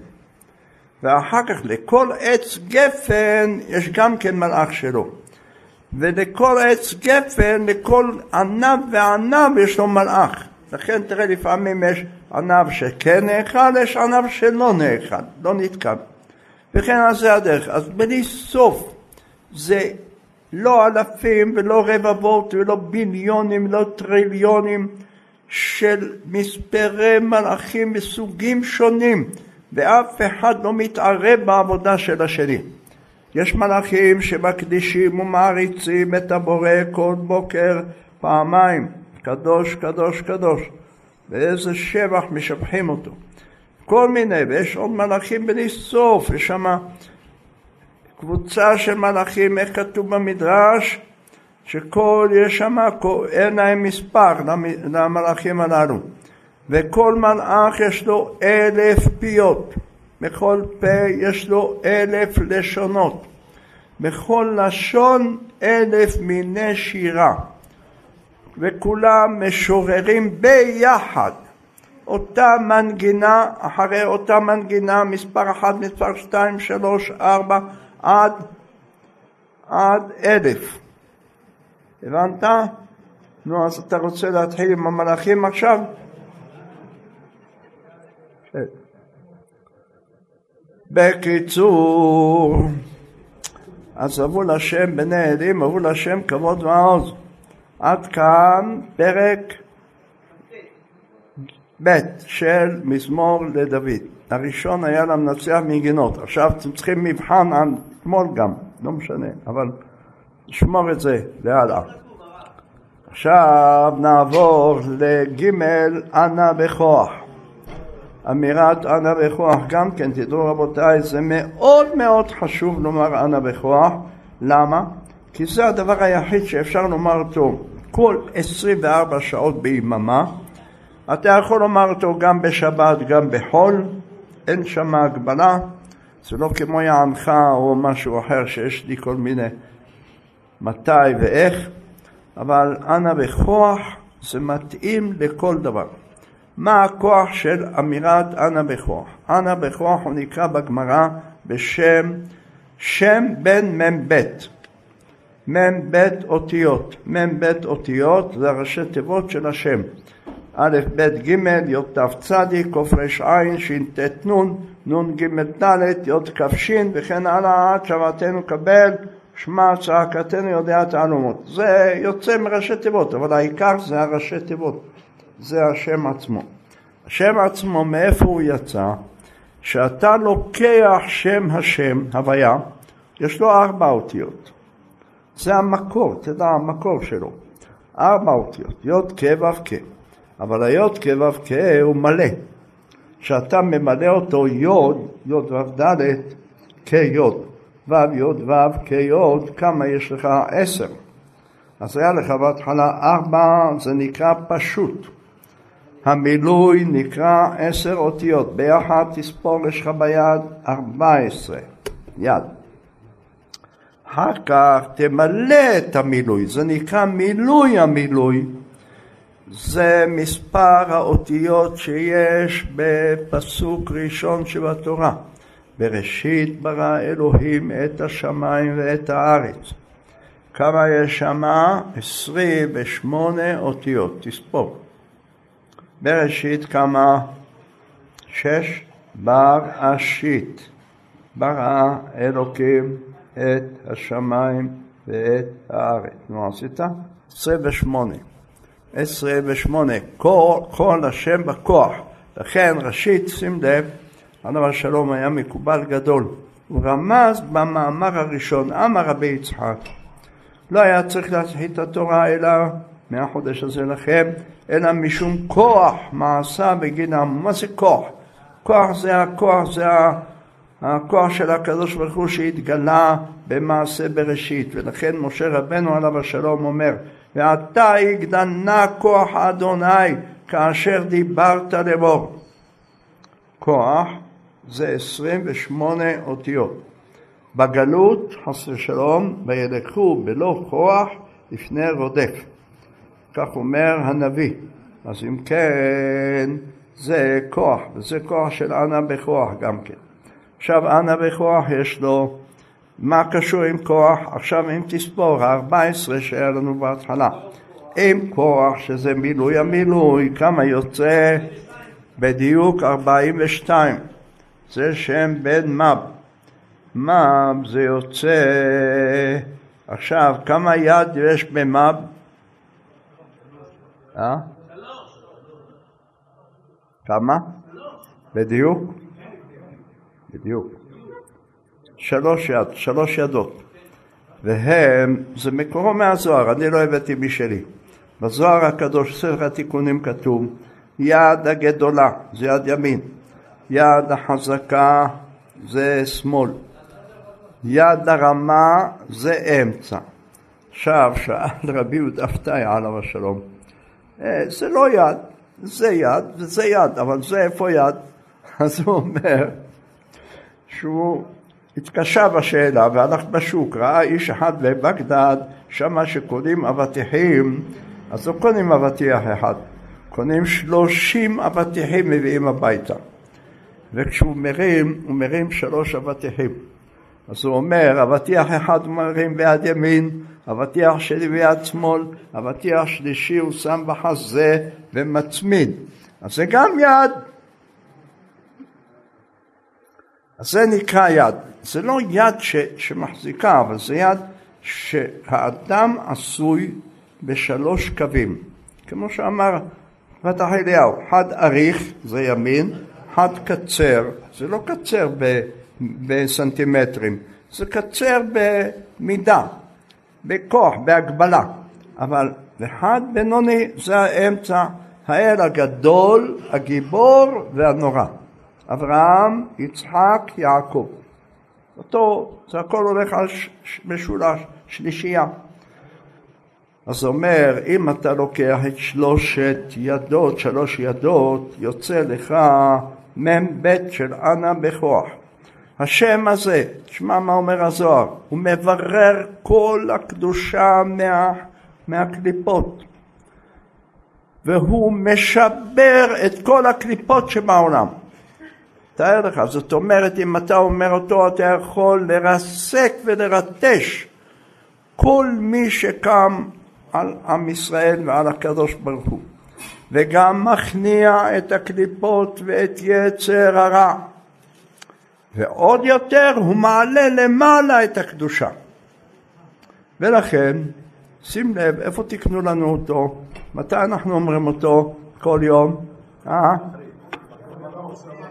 ואחר כך לכל עץ גפן יש גם כן מלאך שלו. ולכל עץ גפן, לכל ענב וענב יש לו מלאך. לכן תראה לפעמים יש ענב שכן נאכל, יש ענב שלא נאכל, לא נתקן. וכן על זה הדרך. אז בלי סוף זה לא אלפים ולא רבבות ולא ביליונים ולא טריליונים של מספרי מלאכים מסוגים שונים ואף אחד לא מתערב בעבודה של השני. יש מלאכים שמקדישים ומעריצים את הבורא כל בוקר פעמיים, קדוש, קדוש, קדוש, ואיזה שבח משבחים אותו. כל מיני, ויש עוד מלאכים בלי סוף, יש שם קבוצה של מלאכים, איך כתוב במדרש, שכל, יש שם, אין להם מספר למלאכים הללו, וכל מלאך יש לו אלף פיות. בכל פה יש לו אלף לשונות, בכל לשון אלף מיני שירה, וכולם משוררים ביחד אותה מנגינה, אחרי אותה מנגינה, מספר אחת, מספר שתיים, שלוש, ארבע, עד, עד אלף. הבנת? נו, אז אתה רוצה להתחיל עם המלאכים עכשיו? בקיצור, אז אבו לשם בני עדים, אבו לשם כבוד ועוז. עד כאן פרק ב' של מזמור לדוד. הראשון היה למנצח מגינות. עכשיו אתם צריכים מבחן על אתמול גם, לא משנה, אבל נשמור את זה להלאה. עכשיו נעבור לג' אנא בכוח. אמירת אנא בכוח גם כן, תדעו רבותיי, זה מאוד מאוד חשוב לומר אנא בכוח. למה? כי זה הדבר היחיד שאפשר לומר אותו כל 24 שעות ביממה. אתה יכול לומר אותו גם בשבת, גם בחול, אין שם הגבלה. זה לא כמו יענך או משהו אחר שיש לי כל מיני מתי ואיך, אבל אנא בכוח זה מתאים לכל דבר. מה הכוח של אמירת אנא בכוח? אנא בכוח הוא נקרא בגמרא בשם שם בן מ"ב. מ"ב אותיות. מ"ב אותיות זה הראשי תיבות של השם. א', ב', ג', י', ת', צ', קר', ש"ט, נ', נ', ג', ד', י', כ', ש', וכן הלאה עד שוועתנו קבל, שמע צעקתנו יודע תעלומות. זה יוצא מראשי תיבות, אבל העיקר זה הראשי תיבות. זה השם עצמו. השם עצמו, מאיפה הוא יצא? שאתה לוקח שם השם, הוויה, יש לו ארבע אותיות. זה המקור, תדע המקור שלו. ארבע אותיות, יוד כ' ו' כ'. אבל היוד כ' ו' כ' הוא מלא. כשאתה ממלא אותו יוד, יוד ו' ד' כיוד, ו' יוד ו' כיוד, כמה יש לך? עשר. אז היה לך בהתחלה ארבע, זה נקרא פשוט. המילוי נקרא עשר אותיות, ביחד תספור יש לך ביד ארבע עשרה, יד. אחר כך תמלא את המילוי, זה נקרא מילוי המילוי, זה מספר האותיות שיש בפסוק ראשון שבתורה. בראשית ברא אלוהים את השמיים ואת הארץ. כמה יש שמה? עשרים ושמונה אותיות, תספור. בראשית כמה? שש בראשית. ברא אלוקים את השמיים ואת הארץ. נו, עשית? עשרה ושמונה. עשרה. כל, כל השם בכוח. לכן ראשית, שים לב, עליו השלום היה מקובל גדול. הוא רמז במאמר הראשון, אמר רבי יצחק, לא היה צריך להשחית את התורה אלא מהחודש הזה לכם, אלא משום כוח מעשה בגינם. מה זה כוח? כוח זה הכוח, זה הכוח של הקדוש ברוך הוא שהתגלה במעשה בראשית, ולכן משה רבנו עליו השלום אומר, ועתה יגדנה כוח אדוני כאשר דיברת לאמור. כוח זה 28 אותיות. בגלות, חס ושלום, וילכו בלא כוח לפני רודף. כך אומר הנביא. אז אם כן, זה כוח, וזה כוח של אנה בכוח גם כן. עכשיו אנה בכוח יש לו, מה קשור עם כוח? עכשיו אם תספור, ה-14 שהיה לנו בהתחלה. עם כוח, שזה מילוי המילוי, כמה יוצא? בדיוק 42. זה שם בן מב. מב זה יוצא... עכשיו, כמה יד יש במב? אה? כמה? בדיוק? בדיוק. שלוש יד, שלוש ידות. והם, זה מקורו מהזוהר, אני לא הבאתי משלי. בזוהר הקדוש, ספר התיקונים כתוב, יד הגדולה זה יד ימין, יד החזקה זה שמאל, יד הרמה זה אמצע. עכשיו שאל רבי יהודה פתאי עליו השלום, זה לא יד, זה יד וזה יד, אבל זה איפה יד? אז הוא אומר שהוא התקשה בשאלה והלך בשוק, ראה איש אחד בבגדד, שמה שקונים אבטיחים, אז לא קונים אבטיח אחד, קונים שלושים אבטיחים מביאים הביתה. וכשהוא מרים, הוא מרים שלוש אבטיחים. אז הוא אומר, אבטיח אחד מרים ביד ימין, אבטיח שלי ביד שמאל, אבטיח שלישי הוא שם בחזה ומצמיד. אז זה גם יד. אז זה נקרא יד. זה לא יד ש, שמחזיקה, אבל זה יד שהאדם עשוי בשלוש קווים. כמו שאמר פתח אליהו, חד אריך זה ימין, חד קצר, זה לא קצר ב, בסנטימטרים, זה קצר במידה, בכוח, בהגבלה, אבל וחד בינוני זה האמצע, האל הגדול, הגיבור והנורא. אברהם, יצחק, יעקב. אותו, זה הכל הולך על משולש, שלישייה. אז אומר, אם אתה לוקח את שלושת ידות, שלוש ידות, יוצא לך מ"ב של אנא בכוח. השם הזה, תשמע מה אומר הזוהר, הוא מברר כל הקדושה מה, מהקליפות והוא משבר את כל הקליפות שבעולם. תאר לך, זאת אומרת אם אתה אומר אותו אתה יכול לרסק ולרטש כל מי שקם על עם ישראל ועל הקדוש ברוך הוא וגם מכניע את הקליפות ואת יצר הרע ועוד יותר הוא מעלה למעלה את הקדושה. ולכן שים לב איפה תקנו לנו אותו? מתי אנחנו אומרים אותו? כל יום? אה?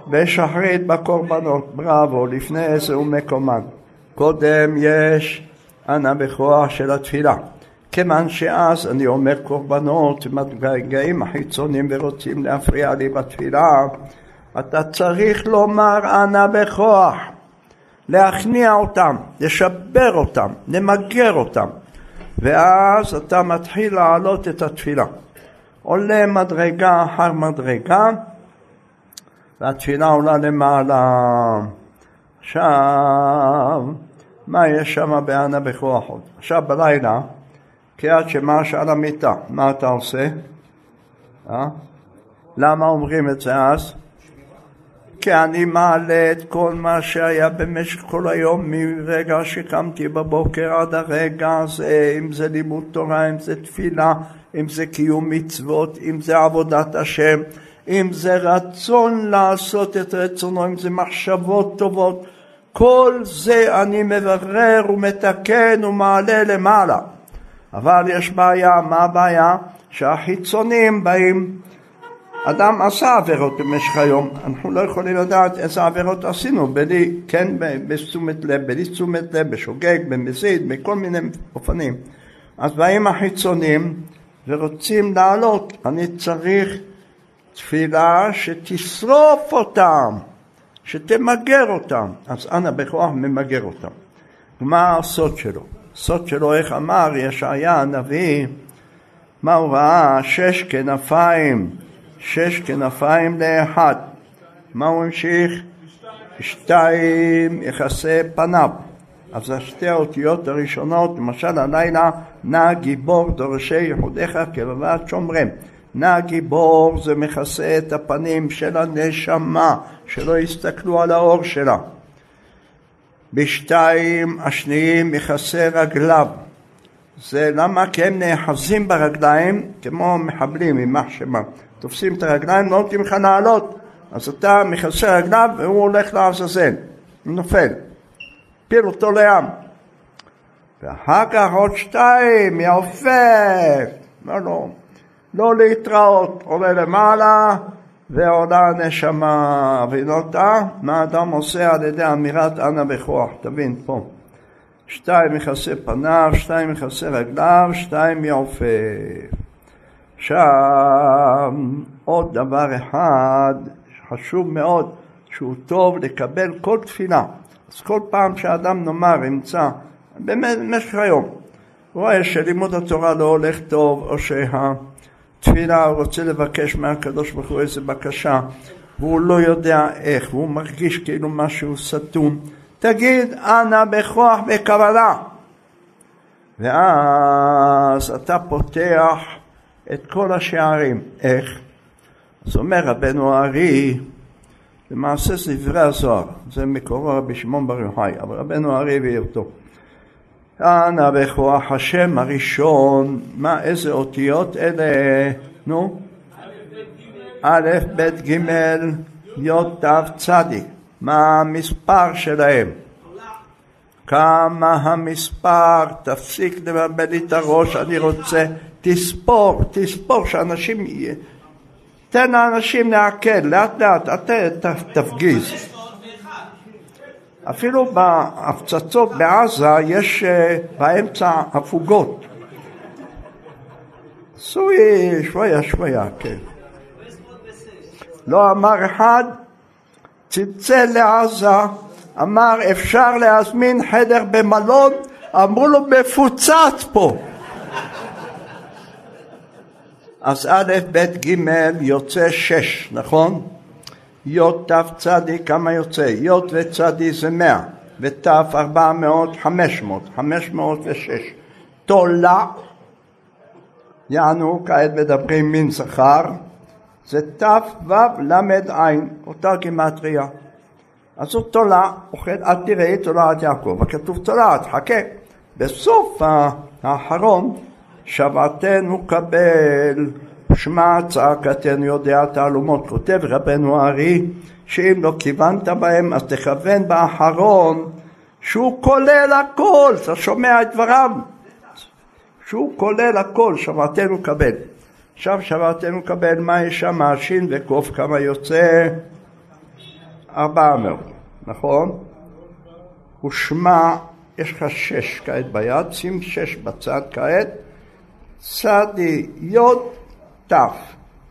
בשחרית בקורבנות בראבו לפני עשר ומקומן קודם יש אנא בכוח של התפילה. כיוון שאז אני אומר קורבנות ומגעים החיצוניים ורוצים להפריע לי בתפילה, אתה צריך לומר אנא בכוח, להכניע אותם, לשבר אותם, למגר אותם, ואז אתה מתחיל להעלות את התפילה. עולה מדרגה אחר מדרגה, והתפילה עולה למעלה. עכשיו, מה יש שם באנה בכוח עוד? עכשיו בלילה, קריאת שמע שעל המיטה, מה אתה עושה? אה? למה אומרים את זה אז? כי אני מעלה את כל מה שהיה במשך כל היום מרגע שקמתי בבוקר עד הרגע הזה, אם זה לימוד תורה, אם זה תפילה, אם זה קיום מצוות, אם זה עבודת השם, אם זה רצון לעשות את רצונו, אם זה מחשבות טובות, כל זה אני מברר ומתקן ומעלה למעלה. אבל יש בעיה, מה הבעיה? שהחיצונים באים אדם עשה עבירות במשך היום, אנחנו לא יכולים לדעת איזה עבירות עשינו, בלי, כן, בתשומת לב, בלי תשומת לב, בשוגג, במזיד, בכל מיני אופנים. אז באים החיצונים ורוצים לעלות, אני צריך תפילה שתשרוף אותם, שתמגר אותם. אז אנא בכוח ממגר אותם. מה הסוד שלו? הסוד שלו, איך אמר ישעיה הנביא, מה הוא ראה? שש כנפיים שש כנפיים לאחד. מה הוא המשיך? שתיים יחסי פניו. אז השתי האותיות הראשונות, למשל הלילה, נע גיבור דורשי יחודיך כבבת שומרם. נע גיבור זה מכסה את הפנים של הנשמה, שלא יסתכלו על האור שלה. בשתיים השניים מכסה רגליו. זה למה? כי הם נאחזים ברגליים כמו מחבלים, יימח שמם. תופסים את הרגליים, לא נותנים לך לעלות, אז אתה מכסה רגליו והוא הולך לעזאזל, הוא נופל, פיל אותו לים. ואחר כך עוד שתיים, יעופף, לא, לא, לא להתראות, עולה למעלה ועולה הנשמה, ונוטה, מה אדם עושה על ידי אמירת אנא בכוח, תבין פה. שתיים מכסה פניו, שתיים מכסה רגליו, שתיים יעופף. עכשיו, עוד דבר אחד חשוב מאוד, שהוא טוב לקבל כל תפילה. אז כל פעם שאדם נאמר ימצא, במשך היום, רואה שלימוד התורה לא הולך טוב, או שהתפילה הוא רוצה לבקש מהקדוש ברוך הוא איזה בקשה, והוא לא יודע איך, והוא מרגיש כאילו משהו סתום, תגיד אנא בכוח בקבלה. ואז אתה פותח את כל השערים. איך? אז אומר רבנו הארי, למעשה זה דברי הזוהר, זה מקורו רבי שמעון בר יוחאי, אבל רבנו הארי הביא אותו. אנא בכוח השם הראשון, מה, איזה אותיות אלה? נו? א', ב', ג', י', ת', צ', מה המספר שלהם? כמה המספר? תפסיק לבלבל לי את הראש, אני רוצה תספור, תספור שאנשים, תן לאנשים לעכל, לאט לאט, אתה תפגיז. אפילו בהפצצות בעזה יש אה, באמצע הפוגות. סוי, שויה שויה, כן. לא אמר אחד, צלצל לעזה, אמר אפשר להזמין חדר במלון, אמרו לו מפוצץ פה. אז א', ב', ג', יוצא שש, נכון? י', ת', צ', כמה יוצא? י' וצ' זה מאה, ות', ארבע מאות, חמש מאות, חמש מאות ושש. תולה, יענו, כעת מדברים מין זכר, זה ת', ו', ל', ע', אותה גימטריה. אז הוא תולה, אוכל, אל תראה תולעת יעקב, הכתוב תולעת, חכה. בסוף האחרון שבתנו קבל, שמע צעקתנו יודע תעלומות. כותב רבנו הארי, שאם לא כיוונת בהם אז תכוון באחרון שהוא כולל הכל, אתה שומע את דבריו? שהוא כולל הכל, שבתנו קבל. עכשיו שבתנו קבל, מה יש שם? שין וקוף כמה יוצא? ארבע מאות, נכון? ושמע, יש לך שש כעת ביד, שים שש בצד כעת, צדי יוד ת',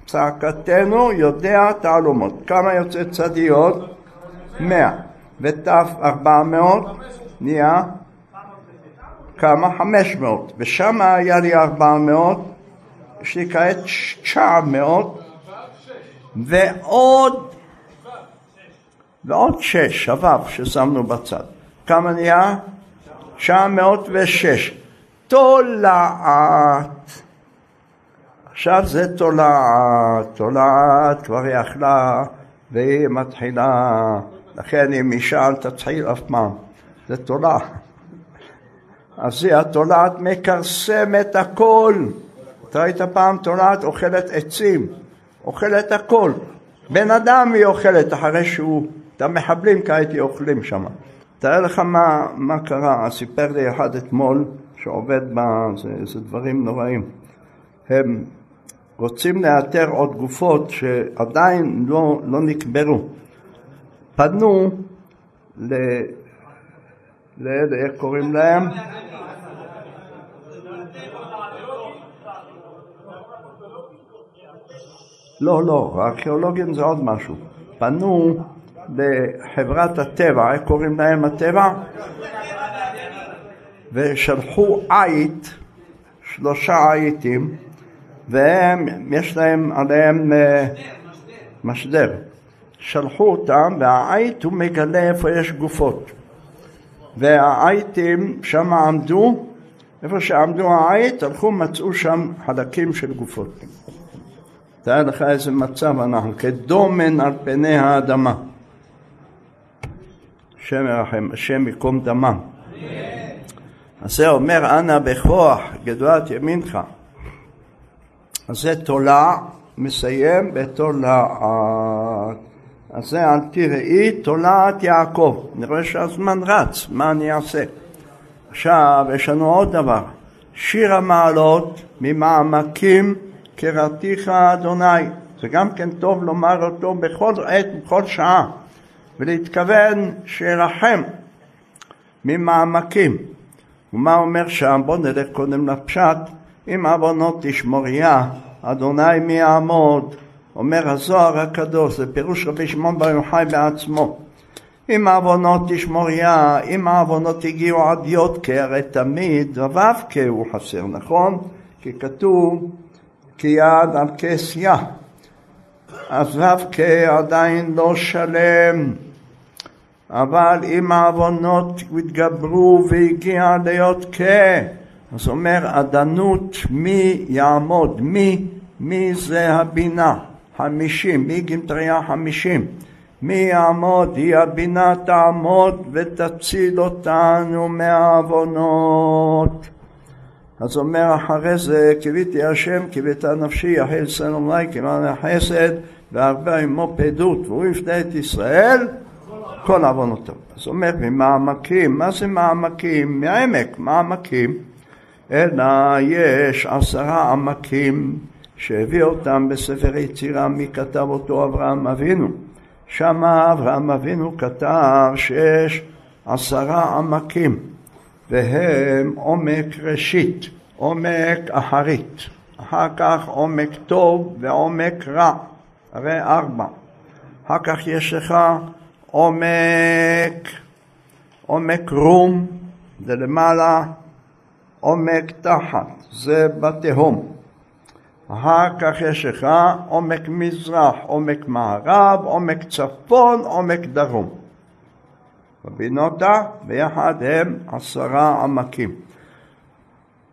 צעקתנו יודע תעלומות. כמה יוצא צדיות? מאה. ות' ארבע מאות נהיה כמה? חמש מאות. ושם היה לי ארבע מאות, יש לי כעת תשע מאות ועוד ועוד שש, הוו ששמנו בצד. כמה נהיה? תשע מאות ושש. תולעת. עכשיו זה תולעת, תולעת כבר יכלה והיא מתחילה, לכן אם אישה אל תתחיל אף פעם, זה תולעת. אז היא התולעת מכרסמת הכל. אתה ראית פעם תולעת אוכלת עצים, אוכלת הכל. בן אדם היא אוכלת אחרי שהוא, את המחבלים כעת היא אוכלים שם. תאר לך מה, מה קרה, סיפר לי אחד אתמול שעובד ב... זה, זה דברים נוראים. הם רוצים לאתר עוד גופות שעדיין לא, לא נקברו. פנו ל... לאלה, איך קוראים להם? לא, לא, הארכיאולוגים זה עוד משהו. פנו לחברת הטבע, איך קוראים להם הטבע? ושלחו עית, שלושה עיתים, והם, יש להם עליהם אה, משדר. שלחו אותם, והעית הוא מגלה איפה יש גופות. והעיתים שם עמדו, איפה שעמדו העית, הלכו, מצאו שם חלקים של גופות. תאר לך איזה מצב אנחנו, כדומן על פני האדמה. השם ירחם, השם ייקום דמם. זה אומר, אנא בכוח, גדולת ימינך. אז זה תולע, מסיים בתולעת. זה אל תראי תולעת יעקב. אני רואה שהזמן רץ, מה אני אעשה? עכשיו, יש לנו עוד דבר. שיר המעלות ממעמקים קראתיך אדוני. זה גם כן טוב לומר אותו בכל עת, בכל שעה, ולהתכוון שירחם ממעמקים. ומה אומר שם? בואו נלך קודם לפשט. אם עוונות תשמוריה, אדוני מי יעמוד? אומר הזוהר הקדוש, זה פירוש רבי שמעון בר יוחאי בעצמו. אם העוונות תשמוריה, אם העוונות הגיעו עד יודקה, הרי תמיד ו"ק הוא חסר, נכון? כי כתוב כי יד על כס יא. אז ו"ק עדיין לא שלם. אבל אם העוונות התגברו והגיע להיות כ... אז אומר עדנות מי יעמוד, מי, מי זה הבינה, חמישים, מי גמטריה חמישים, מי יעמוד, היא הבינה תעמוד ותציל אותנו מהעוונות. אז אומר אחרי זה, קיוויתי השם, קיוויתה נפשי, יחל סלומי, כמען החסד, והרבה עמו פדות, והוא יפנה את ישראל כל עוונותיו. אז אומר, ממעמקים, מה זה מעמקים? מהעמק, מעמקים. אלא יש עשרה עמקים שהביא אותם בספר יצירה, מי כתב אותו? אברהם אבינו. שם אברהם אבינו כתב שיש עשרה עמקים, והם עומק ראשית, עומק אחרית, אחר כך עומק טוב ועומק רע, הרי ארבע. אחר כך יש לך עומק, עומק רום, זה למעלה, עומק תחת, זה בתהום. אחר כך יש לך עומק מזרח, עומק מערב, עומק צפון, עומק דרום. בבינותה ביחד הם עשרה עמקים.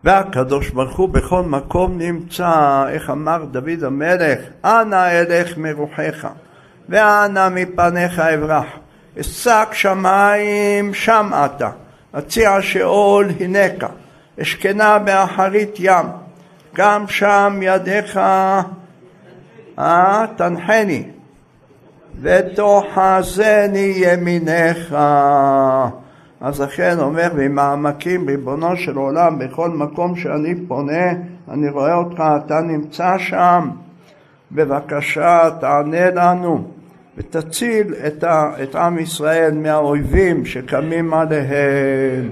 והקדוש ברוך הוא בכל מקום נמצא, איך אמר דוד המלך, אנא אלך מרוחך. ואנה מפניך אברח. אשק שמיים שם אתה, אציע שאול הנקה, אשכנה באחרית ים, גם שם ידיך. אה, תנחני, ותאחזני ימינך. אז לכן אומר, ממעמקים ריבונו של עולם, בכל מקום שאני פונה, אני רואה אותך, אתה נמצא שם, בבקשה תענה לנו. ותציל את, ה, את עם ישראל מהאויבים שקמים עליהם.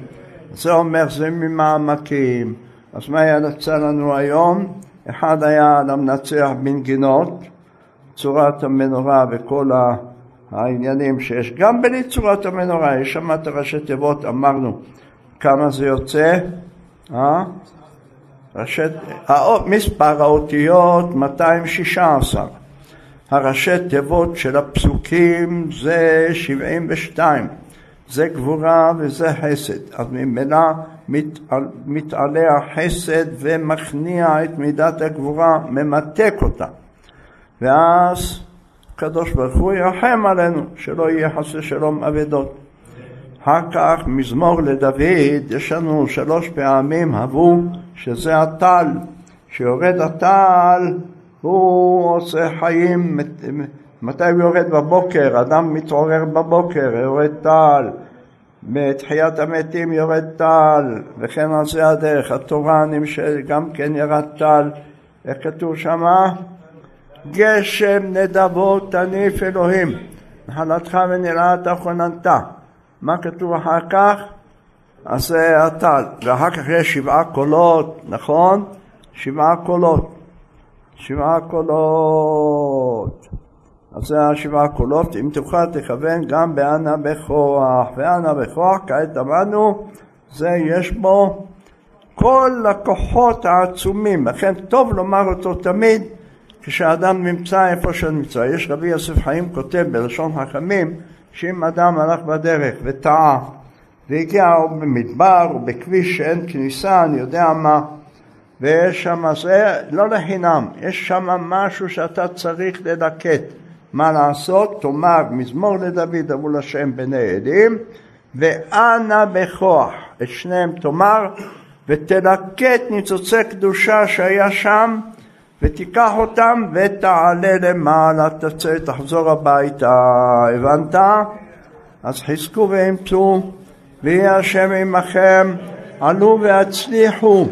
זה אומר זה ממעמקים. אז מה יצא לנו היום? אחד היה למנצח בנגינות, צורת המנורה וכל העניינים שיש. גם בלי צורת המנורה, יש שם את הראשי תיבות, אמרנו כמה זה יוצא, אה? ראשי, מספר האותיות 216. הראשי תיבות של הפסוקים זה 72. זה גבורה וזה חסד. אז ממילא מתעלה החסד ומכניע את מידת הגבורה, ממתק אותה. ואז הקדוש ברוך הוא ירחם עלינו, שלא יהיה חס ושלום אבדות. אחר כך מזמור לדוד, יש לנו שלוש פעמים הבו שזה הטל, שיורד הטל הוא עושה חיים, מתי הוא יורד בבוקר? אדם מתעורר בבוקר, יורד טל, בתחיית המתים יורד טל, וכן על זה הדרך, התורה נמשלת, גם כן ירד טל, איך כתוב שמה? גשם נדבות תניף אלוהים, נחלתך ונראת כוננת. מה כתוב אחר כך? אז הטל, ואחר כך יש שבעה קולות, נכון? שבעה קולות. שבעה קולות. אז זה השבעה קולות, אם תוכל תכוון גם באנה בכוח, ואנה בכוח, כעת אמרנו, זה יש בו כל הכוחות העצומים, לכן טוב לומר אותו תמיד כשאדם נמצא איפה שנמצא. יש רבי יוסף חיים כותב בלשון חכמים שאם אדם הלך בדרך וטעה והגיע או במדבר או בכביש שאין כניסה, אני יודע מה, ויש שם, זה לא לחינם, יש שם משהו שאתה צריך ללקט. מה לעשות? תאמר מזמור לדוד עבור השם בני עדים, ואנא בכוח, את שניהם תאמר, ותלקט ניצוצי קדושה שהיה שם, ותיקח אותם ותעלה למעלה, תצא, תחזור הביתה. הבנת? אז חזקו ואמצו, ויהיה השם עמכם, עלו והצליחו.